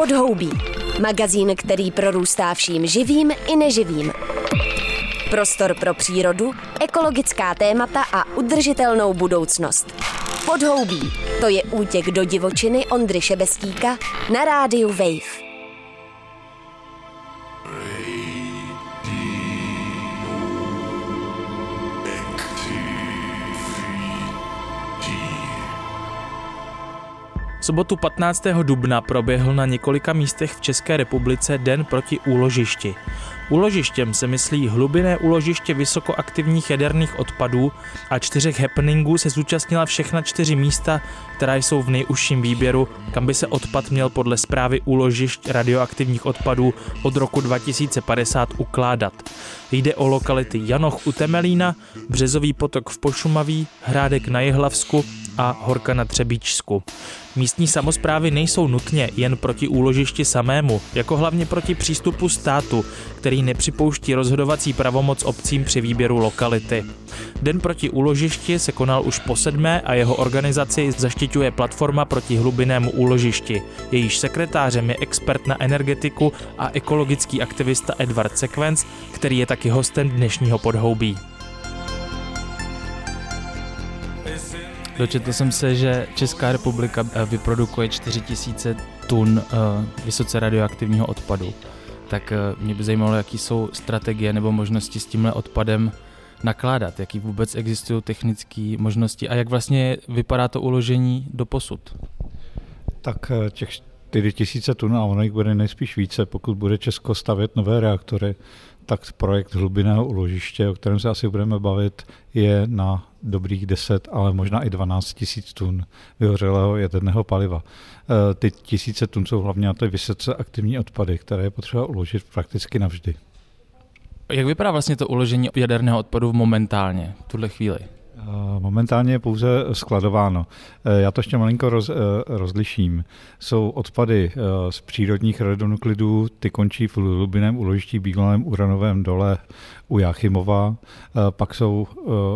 Podhoubí. Magazín, který prorůstá vším živým i neživým. Prostor pro přírodu, ekologická témata a udržitelnou budoucnost. Podhoubí. To je útěk do divočiny Ondry Šebestíka na rádiu Wave. Sobotu 15. dubna proběhl na několika místech v České republice Den proti úložišti. Úložištěm se myslí hlubinné úložiště vysokoaktivních jaderných odpadů a čtyřech happeningů se zúčastnila všechna čtyři místa, která jsou v nejužším výběru, kam by se odpad měl podle zprávy úložišť radioaktivních odpadů od roku 2050 ukládat. Jde o lokality Janoch u Temelína, Březový potok v Pošumaví, Hrádek na Jihlavsku a Horka na Třebíčsku. Místní samozprávy nejsou nutně jen proti úložišti samému, jako hlavně proti přístupu státu, který nepřipouští rozhodovací pravomoc obcím při výběru lokality. Den proti úložišti se konal už po sedmé a jeho organizaci zaštiťuje platforma proti hlubinnému úložišti. Jejíž sekretářem je expert na energetiku a ekologický aktivista Edward Sekvenc, který je taky hostem dnešního podhoubí. Dočetl jsem se, že Česká republika eh, vyprodukuje 4000 tun eh, vysoce radioaktivního odpadu. Tak eh, mě by zajímalo, jaký jsou strategie nebo možnosti s tímhle odpadem nakládat, jaký vůbec existují technické možnosti a jak vlastně vypadá to uložení do posud. Tak těch 4000 tun a ono jich bude nejspíš více, pokud bude Česko stavět nové reaktory, tak projekt hlubinného uložiště, o kterém se asi budeme bavit, je na dobrých 10, ale možná i 12 tisíc tun vyhořelého jaderného paliva. E, ty tisíce tun jsou hlavně na ty vysoce aktivní odpady, které je potřeba uložit prakticky navždy. Jak vypadá vlastně to uložení jaderného odpadu momentálně, v tuhle chvíli? Momentálně je pouze skladováno. Eh, já to ještě malinko roz, eh, rozliším. Jsou odpady eh, z přírodních radionuklidů, ty končí v hlubinném uložišti bývalém uranovém dole u Jáchymova. Pak jsou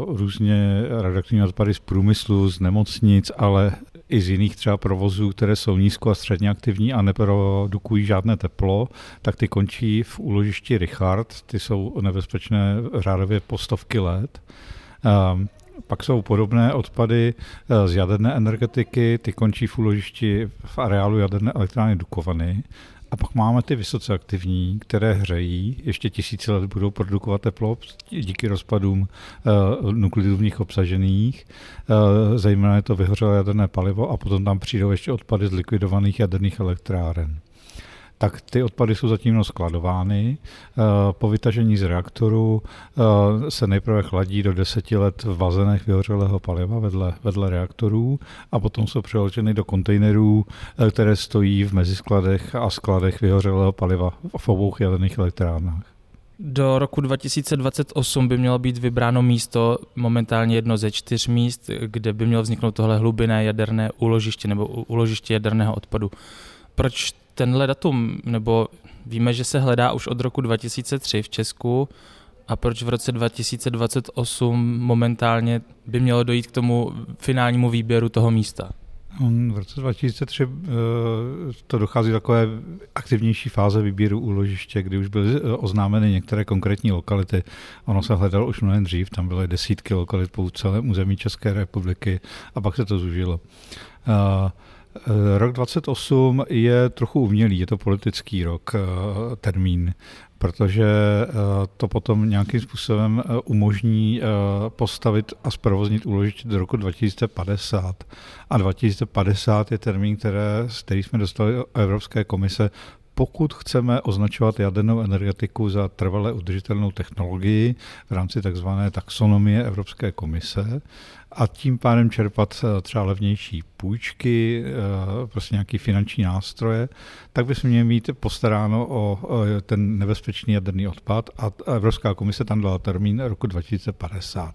různě radioaktivní odpady z průmyslu, z nemocnic, ale i z jiných třeba provozů, které jsou nízko a středně aktivní a neprodukují žádné teplo, tak ty končí v úložišti Richard. Ty jsou nebezpečné řádově po stovky let. Pak jsou podobné odpady eh, z jaderné energetiky, ty končí v úložišti v areálu jaderné elektrárny Dukovany. A pak máme ty vysoce aktivní, které hřejí, ještě tisíce let budou produkovat teplo díky rozpadům uh, nuklidů v nich obsažených. Uh, zejména je to vyhořelé jaderné palivo a potom tam přijdou ještě odpady z likvidovaných jaderných elektráren tak ty odpady jsou zatím skladovány. Eh, po vytažení z reaktoru eh, se nejprve chladí do deseti let v bazénech vyhořelého paliva vedle, vedle reaktorů a potom jsou přeloženy do kontejnerů, eh, které stojí v meziskladech a skladech vyhořelého paliva v obou jaderných elektrárnách. Do roku 2028 by mělo být vybráno místo, momentálně jedno ze čtyř míst, kde by mělo vzniknout tohle hlubinné jaderné úložiště nebo úložiště jaderného odpadu. Proč tenhle datum, nebo víme, že se hledá už od roku 2003 v Česku, a proč v roce 2028 momentálně by mělo dojít k tomu finálnímu výběru toho místa? V roce 2003 eh, to dochází takové aktivnější fáze výběru úložiště, kdy už byly eh, oznámeny některé konkrétní lokality. Ono se hledalo už mnohem dřív, tam byly desítky lokalit po celém území České republiky a pak se to zužilo. Eh, rok 28 je trochu umělý, je to politický rok, eh, termín, protože eh, to potom nějakým způsobem umožní postavit a zprovoznit úložiště do roku 2050. A 2050 je termín, které, který jsme dostali od Evropské komise pokud chceme označovat jadernou energetiku za trvale udržitelnou technologii v rámci tzv. taxonomie Evropské komise a tím pádem čerpat eh, třeba levnější půjčky, eh, prostě nějaký finanční nástroje, tak bychom měli mít postaráno o ten nebezpečný jaderný odpad a Evropská komise tam dala termín roku 2050.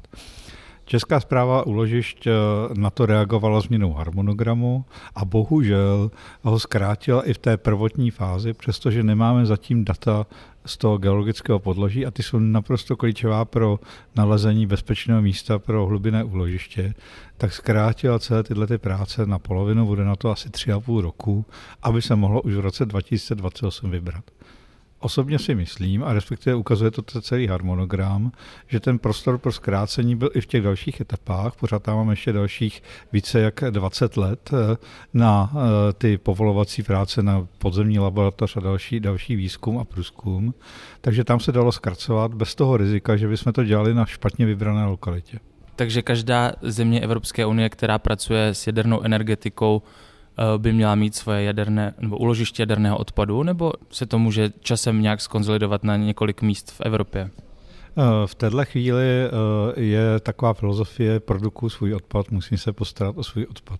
Česká zpráva úložišť eh, na to reagovala změnou harmonogramu a bohužel ho zkrátila i v té prvotní fázi, přestože nemáme zatím data z toho geologického podloží a ty jsou naprosto klíčová pro nalezení bezpečného místa pro hlubinné úložiště, tak zkrátila celé tyhle ty práce na polovinu, bude na to asi tři a půl roku, aby se mohlo už v roce 2028 vybrat. Osobně si myslím, a respektive ukazuje to celý harmonogram, že ten prostor pro zkrácení byl i v těch dalších etapách. Pořád tam máme ještě dalších více jak 20 let eh, na eh, ty povolovací práce na podzemní laboratoř a další, další výzkum a průzkum. Takže tam se dalo zkracovat bez toho rizika, že bychom to dělali na špatně vybrané lokalitě. Takže každá země Evropské unie, která pracuje s jadernou energetikou, by měla mít svoje jaderné nebo uložiště jaderného odpadu, nebo se to může časem nějak skonzolidovat na několik míst v Evropě? Eh, v této chvíli eh, je taková filozofie, produkuju svůj odpad, musím se postarat o svůj odpad.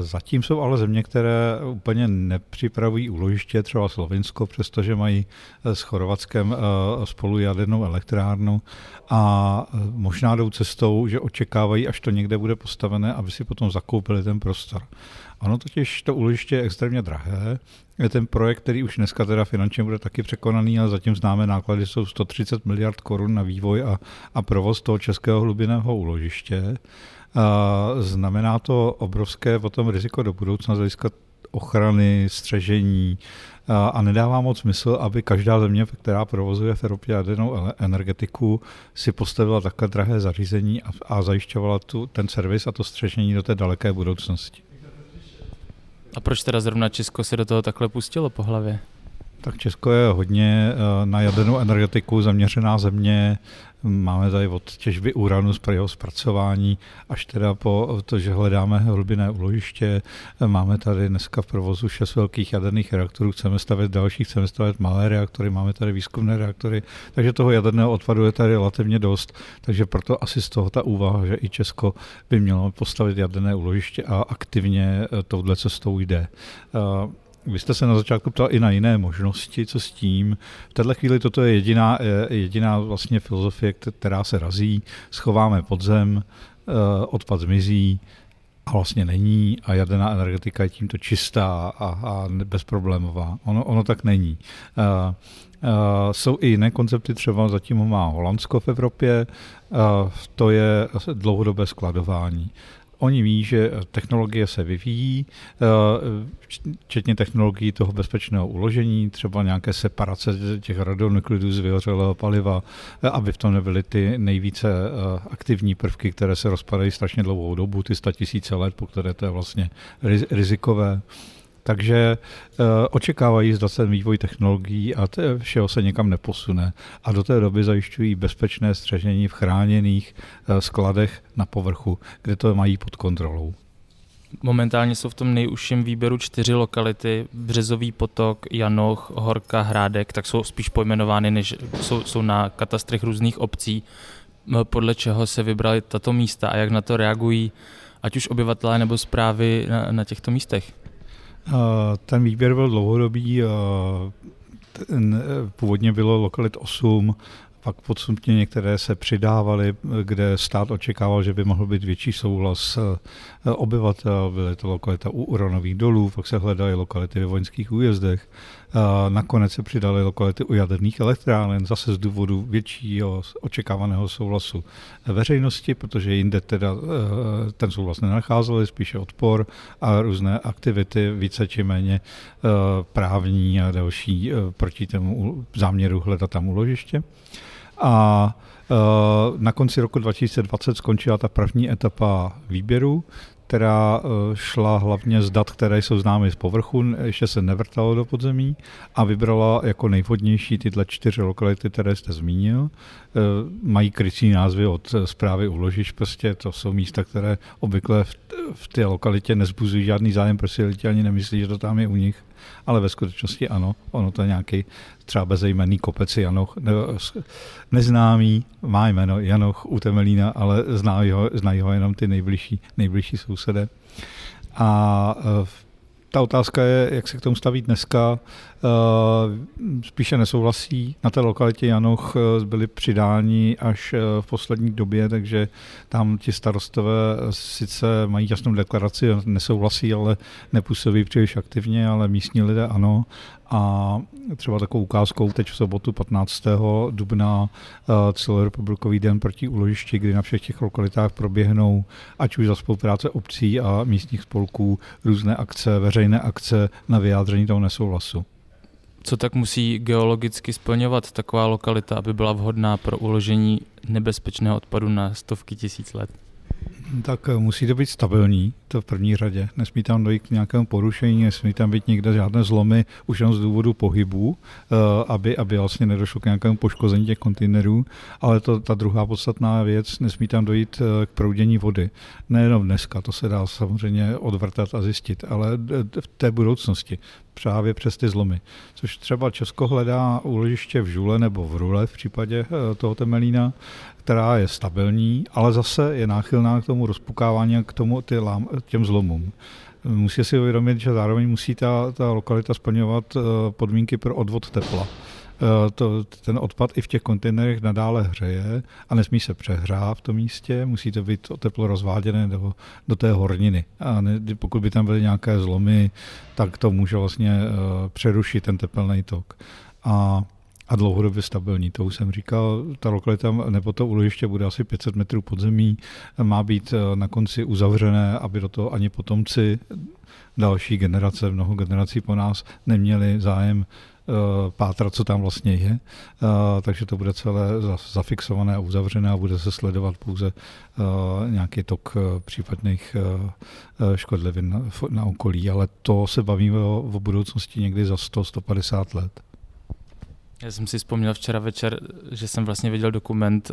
Zatím jsou ale země, které úplně nepřipravují úložiště, třeba Slovinsko, přestože mají s Chorvatskem spolu jadernou elektrárnu a možná jdou cestou, že očekávají, až to někde bude postavené, aby si potom zakoupili ten prostor. Ono totiž to úložiště je extrémně drahé. Je ten projekt, který už dneska teda finančně bude taky překonaný, ale zatím známe náklady jsou 130 miliard korun na vývoj a, a provoz toho českého hlubinného úložiště. A znamená to obrovské potom riziko do budoucna z hlediska ochrany, střežení a, a nedává moc smysl, aby každá země, která provozuje v Evropě jadernou energetiku, si postavila takhle drahé zařízení a, a zajišťovala tu, ten servis a to střežení do té daleké budoucnosti. A proč teda zrovna Česko se do toho takhle pustilo po hlavě? Tak Česko je hodně eh, na jadernou energetiku zaměřená země. Máme tady od těžby uranu z jeho zpracování až teda po to, že hledáme hlubinné úložiště. Máme tady dneska v provozu šest velkých jaderných reaktorů, chceme stavět další, chceme stavět malé reaktory, máme tady výzkumné reaktory, takže toho jaderného odpadu je tady relativně dost, takže proto asi z toho ta úvaha, že i Česko by mělo postavit jaderné úložiště a aktivně touhle cestou jde. Vy jste se na začátku ptal i na jiné možnosti, co s tím. V této chvíli toto je jediná, jediná vlastně filozofie, která se razí. Schováme podzem, eh, odpad zmizí a vlastně není a jaderná energetika je tímto čistá a, a bezproblémová. Ono, ono tak není. Uh, jsou i jiné koncepty, třeba zatím ho má Holandsko v Evropě, to je dlouhodobé skladování. Oni ví, že technologie se vyvíjí, eh, včetně technologií toho bezpečného uložení, třeba nějaké separace těch radionuklidů z vyhořelého paliva, eh, aby v tom nebyly ty nejvíce eh, aktivní prvky, které se rozpadají strašně dlouhou dobu, ty 100 tisíce let, po které to je vlastně rizikové. Takže uh, očekávají, zda se vývoj technologií a to všeho se někam neposune. A do té doby zajišťují bezpečné střežení v chráněných uh, skladech na povrchu, kde to mají pod kontrolou. Momentálně jsou v tom nejužším výběru čtyři lokality, Březový potok, Janoch, Horka, Hrádek, tak jsou spíš pojmenovány, než jsou, jsou na katastrech různých obcí, podle čeho se vybrali tato místa a jak na to reagují ať už obyvatelé nebo zprávy na, na těchto místech. Ten výběr byl dlouhodobý, ten, původně bylo lokalit 8, pak podstupně některé se přidávaly, kde stát očekával, že by mohl být větší souhlas eh, obyvatel. Byly to lokalita u uranových dolů, pak se hledaly lokality ve vojenských újezdech. Nakonec se přidaly lokality u jaderných elektráren, zase z důvodu většího očekávaného souhlasu veřejnosti, protože jinde teda eh, ten souhlas nenacházeli, spíše odpor a různé aktivity více či méně eh, právní a další proti tomu záměru hledat tam uložiště. A e, na konci roku 2020 skončila ta první etapa výběru, která e, šla hlavně z dat, které jsou známy z povrchu, ještě se nevrtalo do podzemí a vybrala jako nejvhodnější tyhle čtyři lokality, které jste zmínil. E, mají krycí názvy od zprávy uložiš, prostě to jsou místa, které obvykle v té lokalitě nezbuzují žádný zájem, prostě lidi ani nemyslí, že to tam je u nich ale ve skutečnosti ano, ono to je nějaký třeba bezejmenný kopec Janoch, ne, neznámý, má jméno Janoch u Temelína, ale znají ho, znají ho jenom ty nejbližší, nejbližší sousedé. A e, ta otázka je, jak se k tomu staví dneska. Spíše nesouhlasí. Na té lokalitě Janoch byli přidáni až v poslední době, takže tam ti starostové sice mají jasnou deklaraci, nesouhlasí, ale nepůsobí příliš aktivně, ale místní lidé ano. A třeba takovou ukázkou teď v sobotu 15. dubna eh, celorepublikový den proti úložišti, kdy na všech těch lokalitách proběhnou, ať už za spolupráce obcí a místních spolků, různé akce, veřejné akce na vyjádření toho nesouhlasu. Co tak musí geologicky splňovat taková lokalita, aby byla vhodná pro uložení nebezpečného odpadu na stovky tisíc let? Tak eh, musí to být stabilní, to v první řadě. Nesmí tam dojít k nějakému porušení, nesmí tam být někde žádné zlomy, už jen z důvodu pohybu, eh, aby, aby vlastně nedošlo k nějakému poškození těch kontejnerů. Ale to, ta druhá podstatná věc, nesmí tam dojít eh, k proudění vody. Nejenom dneska, to se dá samozřejmě odvrtat a zjistit, ale v té budoucnosti právě přes ty zlomy. Což třeba Česko hledá úložiště v Žule nebo v Rule v případě toho Temelína, která je stabilní, ale zase je náchylná k tomu rozpukávání a k tomu ty lám, těm zlomům. Musí si uvědomit, že zároveň musí ta, ta lokalita splňovat eh, podmínky pro odvod tepla. Eh, to, ten odpad i v těch kontejnerech nadále hřeje a nesmí se přehrát v tom místě, musí to být teplo rozváděné do, do té horniny. A ne, pokud by tam byly nějaké zlomy, tak to může vlastně uh, přerušit ten tepelný tok. A a dlouhodobě stabilní. To už jsem říkal, ta lokalita nebo to úložiště bude asi 500 metrů pod zemí, má být eh, na konci uzavřené, aby do toho ani potomci další generace, mnoho generací po nás neměli zájem eh, pátrat, co tam vlastně je. Eh, takže to bude celé zafixované a uzavřené a bude se sledovat pouze nějaký tok případných škodlivin na okolí. Ale to se bavíme o, budoucnosti někdy za 100-150 let. Já jsem si vzpomněl včera večer, že jsem vlastně viděl dokument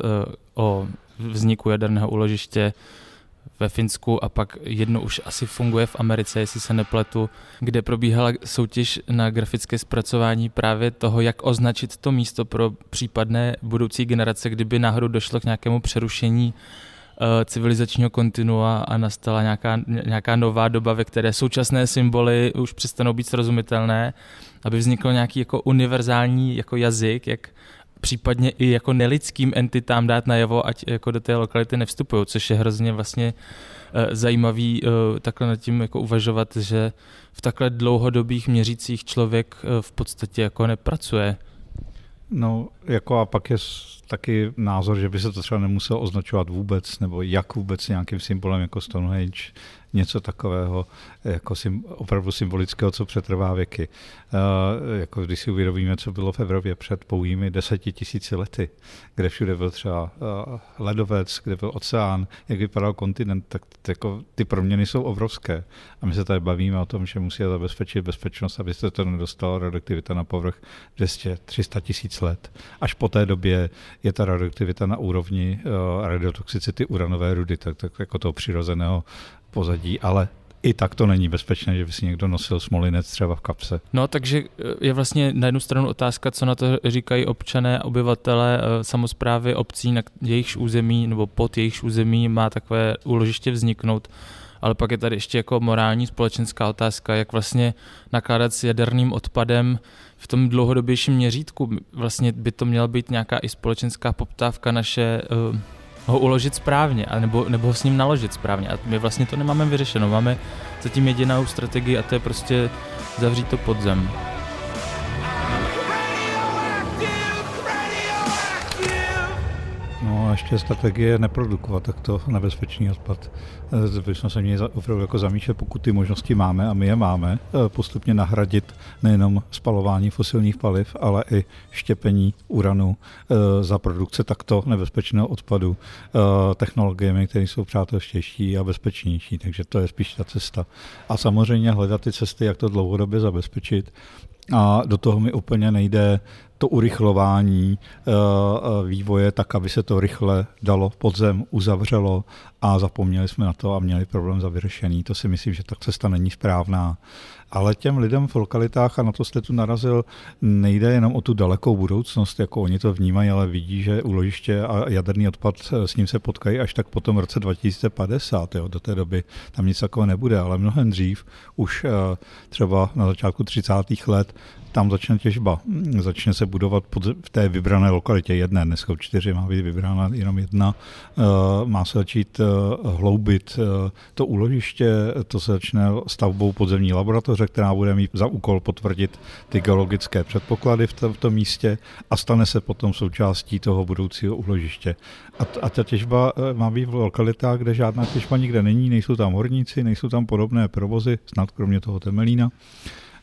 o vzniku jaderného úložiště ve Finsku a pak jedno už asi funguje v Americe, jestli se nepletu, kde probíhala soutěž na grafické zpracování právě toho, jak označit to místo pro případné budoucí generace, kdyby náhodou došlo k nějakému přerušení uh, civilizačního kontinua a nastala nějaká, nějaká nová doba, ve které současné symboly už přestanou být srozumitelné aby vznikl nějaký jako univerzální jako jazyk, jak případně i jako nelidským entitám dát najevo, ať jako do té lokality nevstupují, což je hrozně vlastně uh, zajímavý uh, takhle nad tím jako uvažovat, že v takhle dlouhodobých měřících člověk uh, v podstatě jako nepracuje. No, jako a pak je taky názor, že by se to třeba nemuselo označovat vůbec, nebo jak vůbec nějakým symbolem jako Stonehenge něco takového jako sim, opravdu symbolického, co přetrvá věky. Uh, jako když si uvědomíme, co bylo v Evropě před pouhými deseti tisíci lety, kde všude byl třeba uh, ledovec, kde byl oceán, jak vypadal kontinent, tak jako ty proměny jsou obrovské. A my se tady bavíme o tom, že musí zabezpečit bezpečnost, aby se to nedostalo radioaktivita na povrch 200-300 tisíc let. Až po té době je ta radioaktivita na úrovni uh, radiotoxicity uranové rudy, tak, tak jako toho přirozeného pozadí, ale i tak to není bezpečné, že by si někdo nosil smolinec třeba v kapse. No, takže eh, je vlastně na jednu stranu otázka, co na to říkají občané, obyvatele, eh, samozprávy obcí, na jejichž území nebo pod jejichž území má takové úložiště vzniknout. Ale pak je tady ještě jako morální společenská otázka, jak vlastně nakládat s jaderným odpadem v tom dlouhodobějším měřítku. Vlastně by to měla být nějaká i společenská poptávka naše uh, ho uložit správně, a nebo, nebo ho s ním naložit správně. A my vlastně to nemáme vyřešeno. Máme zatím jedinou strategii a to je prostě zavřít to pod zem. No a ještě strategie neprodukovat takto nebezpečný odpad. Eh, bychom se měli opravdu jako zamýšlet, pokud ty možnosti máme, a my je máme, eh, postupně nahradit nejenom spalování fosilních paliv, ale i štěpení uranu eh, za produkce takto nebezpečného odpadu technologiemi, které jsou přátelštější a bezpečnější. Takže to je spíš ta cesta. A samozřejmě hledat ty cesty, jak to dlouhodobě zabezpečit. A do toho mi úplně nejde to urychlování vývoje tak, aby se to rychle dalo pod zem, uzavřelo a zapomněli jsme na a měli problém za vyřešený. To si myslím, že ta cesta není správná. ale těm lidem v lokalitách, a na to jste tu narazil, nejde jenom o tu dalekou budoucnost, jako oni to vnímají, ale vidí, že uložiště a jaderný odpad s ním se potkají až tak potom v roce 2050. Jo. Do té doby tam nic takového nebude, ale mnohem dřív, už eh, třeba na začátku 30. let, tam začne těžba. Začne se budovat pod, v té vybrané lokalitě jedné, dneska čtyři má být vybrána jenom jedna. Eh, má se začít eh, hloubit eh, to úložiště, to se začne stavbou podzemní laboratoře, která bude mít za úkol potvrdit ty geologické předpoklady v, v tom místě a stane se potom součástí toho budoucího úložiště. A, a ta těžba má být v lokalitách, kde žádná těžba nikde není, nejsou tam horníci, nejsou tam podobné provozy, snad kromě toho Temelína.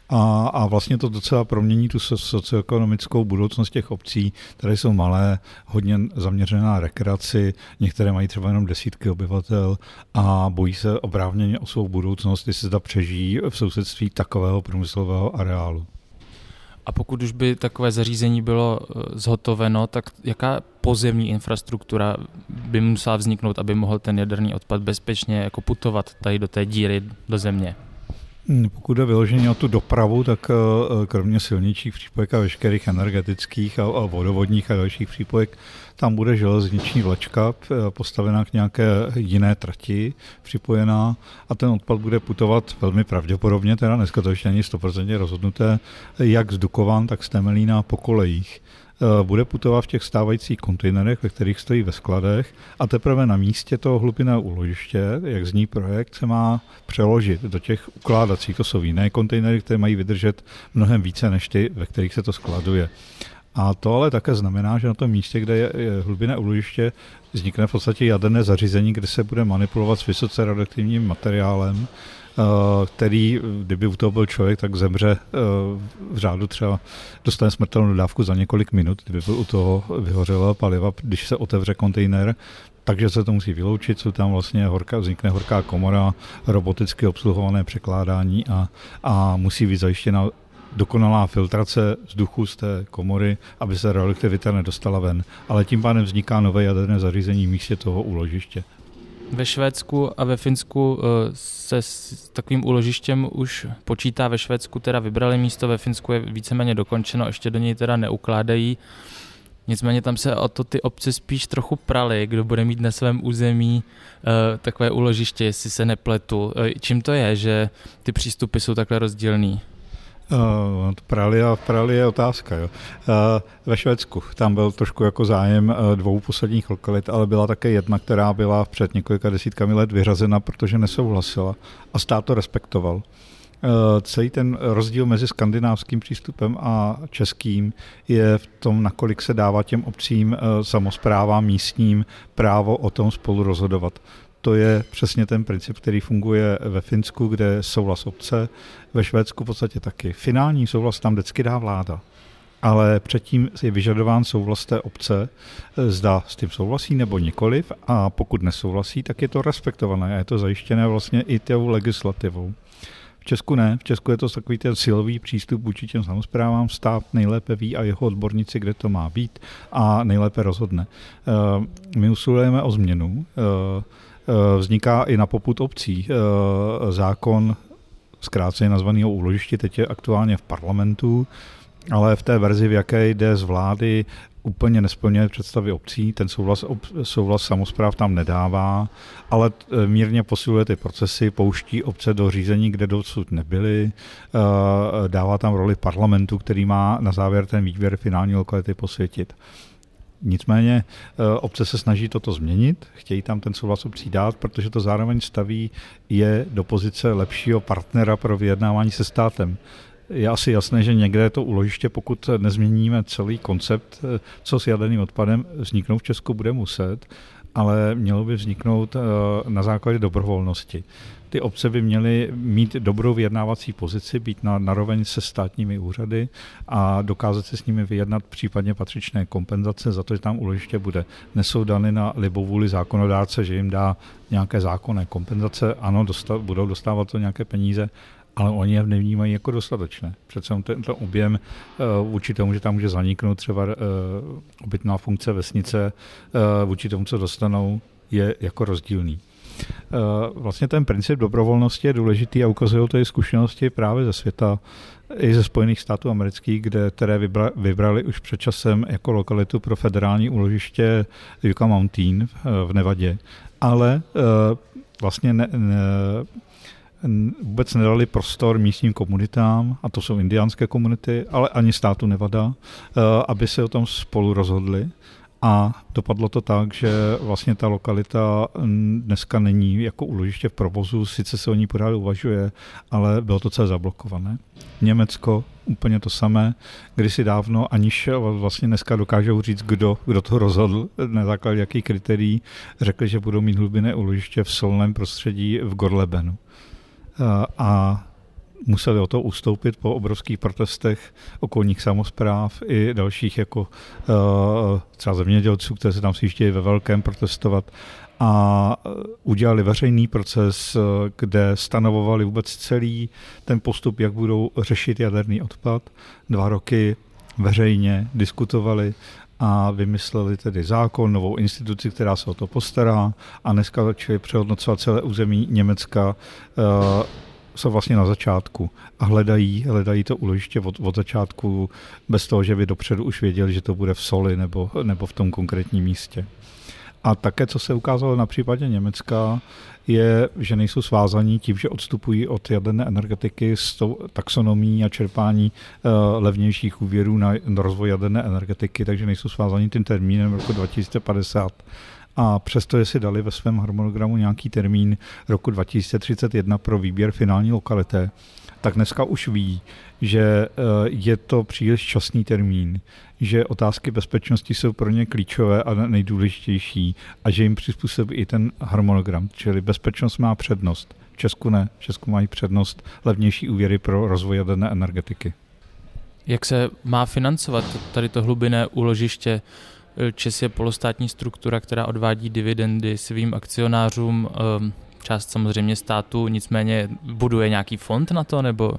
A, a vlastně to docela promění tu socioekonomickou budoucnost těch obcí, které jsou malé, hodně zaměřené na rekreaci, některé mají třeba jenom desítky obyvatel a bojí se oprávněně o svou budoucnost, jestli se zda přežijí v sousedství takového průmyslového areálu. A pokud už by takové zařízení bylo eh, zhotoveno, tak jaká pozemní infrastruktura by musela vzniknout, aby mohl ten jaderný odpad bezpečně jako putovat tady do té díry do země? Pokud jde vyloženě o tu dopravu, tak eh, kromě silničních přípojek a veškerých energetických a vodovodních a dalších přípojek, tam bude železniční vlečka eh, postavená k nějaké jiné trati připojená a ten odpad bude putovat velmi pravděpodobně, teda dneska to ještě není 100% rozhodnuté, jak z Dukovan, tak z Temelína po kolejích. Eh, bude putovat v těch stávajících kontejnerech, ve kterých stojí ve skladech a teprve na místě toho hlubinného úložiště, jak zní projekt, se má přeložit do těch ukládacích. To jsou jiné kontejnery, které mají vydržet mnohem více než ty, ve kterých se to skladuje. A to ale také znamená, že na tom místě, kde je hlubinné úložiště, vznikne v podstatě jaderné zařízení, kde se bude manipulovat s vysoce radioaktivním materiálem, který, kdyby u toho byl člověk, tak zemře eh, v řádu třeba, dostane smrtelnou dávku za několik minut, kdyby byl u toho vyhořelého paliva, když se otevře kontejner, takže se to musí vyloučit, jsou tam vlastně horká, vznikne horká komora, roboticky obsluhované překládání a, a musí být zajištěna dokonalá filtrace vzduchu z té komory, aby se radioaktivita nedostala ven. Ale tím pádem vzniká nové jaderné zařízení v místě toho úložiště. Ve Švédsku a ve Finsku eh, se s takovým úložištěm už počítá. Ve Švédsku teda vybrali místo, ve Finsku je víceméně dokončeno, ještě do něj teda neukládají. Nicméně tam se o to ty obce spíš trochu prali, kdo bude mít na svém území uh, takové úložiště, jestli se nepletu. Uh, čím to je, že ty přístupy jsou takhle rozdílný? Uh, prali a prali je otázka. Jo. Uh, ve Švédsku tam byl trošku jako zájem uh, dvou posledních lokalit, ale byla také jedna, která byla před několika desítkami let vyřazena, protože nesouhlasila a stát to respektoval. Celý ten rozdíl mezi skandinávským přístupem a českým je v tom, nakolik se dává těm obcím, samozprávám místním právo o tom spolu rozhodovat to je přesně ten princip, který funguje ve Finsku, kde souhlas obce, ve Švédsku v podstatě taky. Finální souhlas tam vždycky dá vláda ale předtím je vyžadován souhlas té obce, zda s tím souhlasí nebo nikoliv a pokud nesouhlasí, tak je to respektované a je to zajištěné vlastně i tou legislativou. V Česku ne, v Česku je to takový ten silový přístup vůči těm samozprávám, stát nejlépe ví a jeho odborníci, kde to má být a nejlépe rozhodne. Eh, my usilujeme o změnu, eh, Eh, vzniká i na poput obcí. Eh, zákon zkráceně nazvaný o úložišti teď je aktuálně v parlamentu, ale v té verzi, v jaké jde z vlády, úplně nesplňuje představy obcí, ten souhlas, souhlas samozpráv tam nedává, ale eh, mírně posiluje ty procesy, pouští obce do řízení, kde dosud nebyly, dává tam roli parlamentu, který má na závěr ten výběr finální lokality posvětit. Nicméně eh, obce se snaží toto změnit, chtějí tam ten souhlas obcí dát, protože to zároveň staví je do pozice lepšího partnera pro vyjednávání se státem. Je asi jasné, že někde to uložiště, pokud nezměníme celý koncept, eh, co s jaderným odpadem vzniknout v Česku bude muset, ale mělo by vzniknout eh, na základě dobrovolnosti. Ty obce by měly mít dobrou vyjednávací pozici, být na naroveň se státními úřady a dokázat se s nimi vyjednat případně patřičné kompenzace za to, že tam uložiště bude. Nesou dany na libovůli zákonodárce, že jim dá nějaké zákonné kompenzace, ano, dostat, budou dostávat to nějaké peníze, ale oni je nevnímají jako dostatečné. Přece tento objem uh, vůči tomu, že tam může zaniknout třeba uh, obytná funkce vesnice, uh, vůči tomu, co dostanou, je jako rozdílný. vlastně ten princip dobrovolnosti je důležitý a ukazují to i zkušenosti právě ze světa, i ze Spojených států amerických, kde, které vybra, vybrali už před časem jako lokalitu pro federální úložiště Yucca Mountain v Nevadě. Ale vlastně ne, ne, vůbec nedali prostor místním komunitám, a to jsou indiánské komunity, ale ani státu Nevada, eh, aby se o tom spolu rozhodli. A dopadlo to tak, že vlastně ta lokalita dneska není jako úložiště v provozu, sice se o ní pořád uvažuje, ale bylo to celé zablokované. Německo úplně to samé, kdysi dávno, aniž vlastně dneska dokážou říct, kdo, kdo to rozhodl, na základě jakých kritérií, řekli, že budou mít hlubinné úložiště v solném prostředí v Gorlebenu a museli o to ustoupit po obrovských protestech okolních samozpráv i dalších jako eh, třeba zemědělců, kteří se tam sjíždějí ve velkém protestovat a udělali veřejný proces, eh, kde stanovovali vůbec celý ten postup, jak budou řešit jaderný odpad. Dva roky veřejně diskutovali a vymysleli tedy zákon, novou instituci, která se o to postará a dneska začali přehodnocovat celé území Německa eh, jsou vlastně na začátku a hledají, hledají to uložiště od, od začátku bez toho, že by dopředu už věděli, že to bude v Soli nebo, nebo v tom konkrétním místě. A také, co se ukázalo na případě Německa, je, že nejsou svázaní tím, že odstupují od jaderné energetiky s tou taxonomí a čerpání uh, levnějších úvěrů na, rozvoj jaderné energetiky, takže nejsou svázaní tím termínem roku 2050 a přesto, si dali ve svém harmonogramu nějaký termín roku 2031 pro výběr finální lokality, tak dneska už ví, že eh, je to příliš časný termín, že otázky bezpečnosti jsou pro ně klíčové a nejdůležitější a že jim přizpůsobí i ten harmonogram, čili bezpečnost má přednost. V Česku ne, v Česku mají přednost levnější úvěry pro rozvoj jaderné energetiky. Jak se má financovat tady to hlubinné úložiště? ČES je polostátní struktura, která odvádí dividendy svým akcionářům, ehm, část samozřejmě státu, nicméně buduje nějaký fond na to, nebo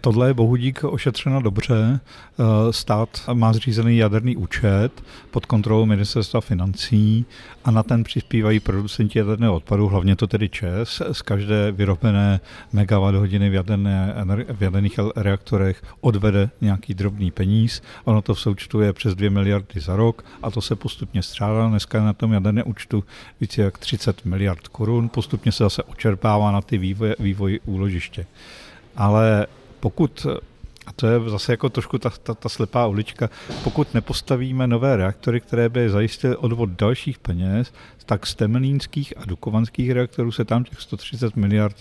tohle je bohudík ošetřeno dobře. Eh, stát má zřízený jaderný účet pod kontrolou ministerstva financí a na ten přispívají producenti jaderného odpadu, hlavně to tedy ČES, z každé vyrobené megawatt hodiny v, jaderné, v jaderných reaktorech odvede nějaký drobný peníz. Ono to v součtu je přes 2 miliardy za rok a to se postupně střádá. Dneska je na tom jaderné účtu více jak 30 miliard korun. Postupně se zase očerpává na ty vývoj, vývoj úložiště. Ale pokud a to je zase jako trošku ta, ta, ta slepá ulička. Pokud nepostavíme nové reaktory, které by zajistily odvod dalších peněz, tak z temelínských a dukovanských reaktorů se tam těch 130 miliard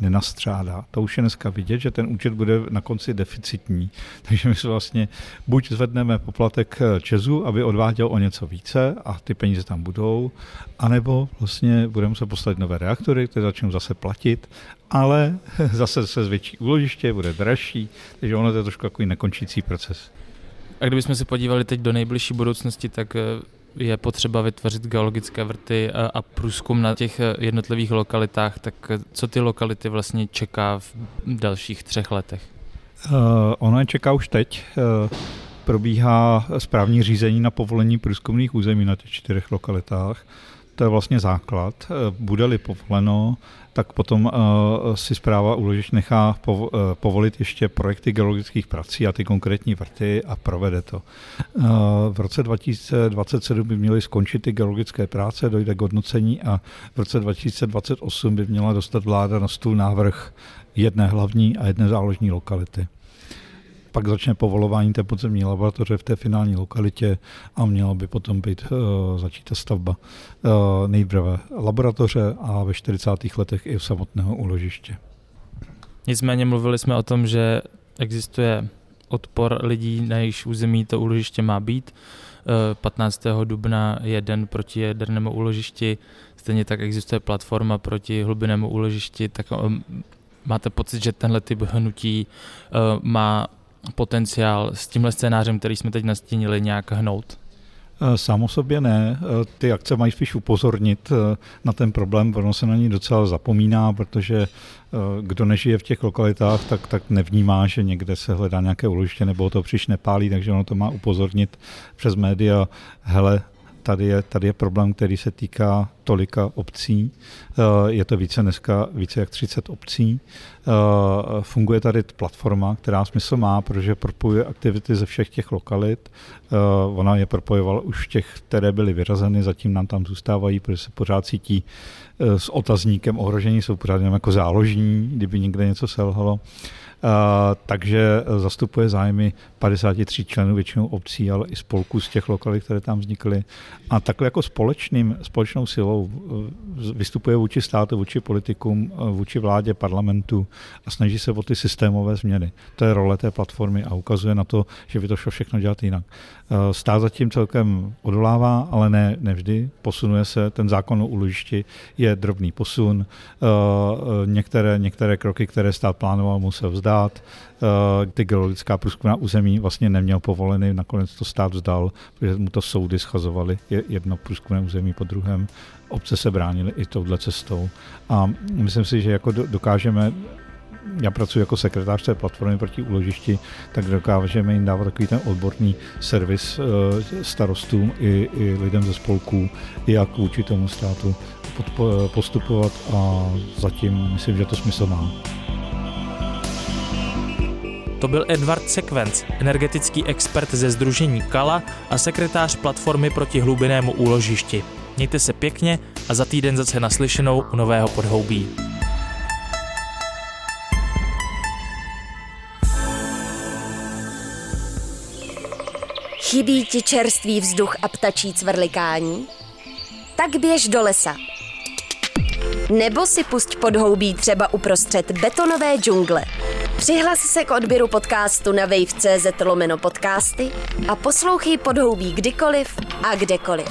nenastřádá. To už je dneska vidět, že ten účet bude na konci deficitní. Takže my se vlastně buď zvedneme poplatek Česu, aby odváděl o něco více a ty peníze tam budou, anebo vlastně budeme se postavit nové reaktory, které začnou zase platit, ale zase se zvětší úložiště, bude dražší, takže ono to je trošku takový nekončící proces. A kdybychom se podívali teď do nejbližší budoucnosti, tak eh, je potřeba vytvořit geologické vrty a, průzkum na těch eh, jednotlivých lokalitách, tak eh, co ty lokality vlastně čeká v dalších třech letech? Uh, ono je čeká už teď. Uh, probíhá správní řízení na povolení průzkumných území na těch čtyřech lokalitách. To je vlastně základ. Bude-li povoleno, tak potom uh, si zpráva úložišť nechá uh, povolit ještě projekty geologických prací a ty konkrétní vrty a provede to. V roce 2027 by měly skončit ty geologické práce, dojde k hodnocení a v roce 2028 by měla dostat vláda na stůl návrh jedné hlavní a jedné záložní lokality pak začne povolování té podzemní laboratoře v té finální lokalitě a měla by potom být uh, začít ta stavba uh, nejprve laboratoře a ve 40. letech i v samotného úložiště. Nicméně mluvili jsme o tom, že existuje odpor lidí, na jejich území to úložiště má být. 15. Eh, dubna je den proti jadernému úložišti, stejně tak existuje platforma proti hlubinnému úložišti, tak máte pocit, že tenhle typ hnutí má potenciál s tímhle scénářem, který jsme teď nastínili, nějak hnout? Eh, sám o sobě ne. Eh, ty akce mají spíš upozornit eh, na ten problém, ono se na ní docela zapomíná, protože kdo nežije v těch lokalitách, tak, tak nevnímá, že někde se hledá nějaké uložiště nebo to příliš nepálí, takže ono to má upozornit přes média, hele, tady je, tady je problém, který se týká tolika obcí. Je to více dneska, více jak 30 obcí. Funguje tady platforma, která smysl má, protože propojuje aktivity ze všech těch lokalit. Ona je propojovala už těch, které byly vyrazeny, zatím nám tam zůstávají, protože se pořád cítí s otazníkem ohrožení, jsou pořád jako záložní, kdyby někde něco selhalo. Takže zastupuje zájmy 53 členů většinou obcí, ale i spolků z těch lokalit, které tam vznikly. A takhle jako společným, společnou silou eh, vystupuje vůči státu, vůči politikům, eh, vůči vládě, parlamentu a snaží se o ty systémové změny. To je role té platformy a ukazuje na to, že by to šlo všechno dělat jinak. Eh, stát zatím celkem odolává, ale ne, nevždy. Posunuje se, ten zákon o úložišti je drobný posun. Některé, některé kroky, které stát plánoval, musel vzdát. Ty geologická průzkumná území vlastně neměl povolený, nakonec to stát vzdal, protože mu to soudy schazovaly jedno průzkumné území po druhém. Obce se bránily i touhle cestou. A myslím si, že jako dokážeme já pracuji jako sekretář té platformy proti úložišti, tak dokážeme jim dávat takový ten odborný servis eh, starostům i, i lidem ze spolků, jak vůči tomu státu postupovat a zatím myslím, že to smysl má. To byl Edward Sekvenc, energetický expert ze Združení Kala a sekretář platformy proti hlubinnému úložišti. Mějte se pěkně a za týden zase naslyšenou u nového podhoubí. Chybí ti čerstvý vzduch a ptačí cvrlikání? Tak běž do lesa. Nebo si pusť podhoubí třeba uprostřed betonové džungle. Přihlas se k odběru podcastu na wave.cz lomeno podcasty a poslouchej podhoubí kdykoliv a kdekoliv.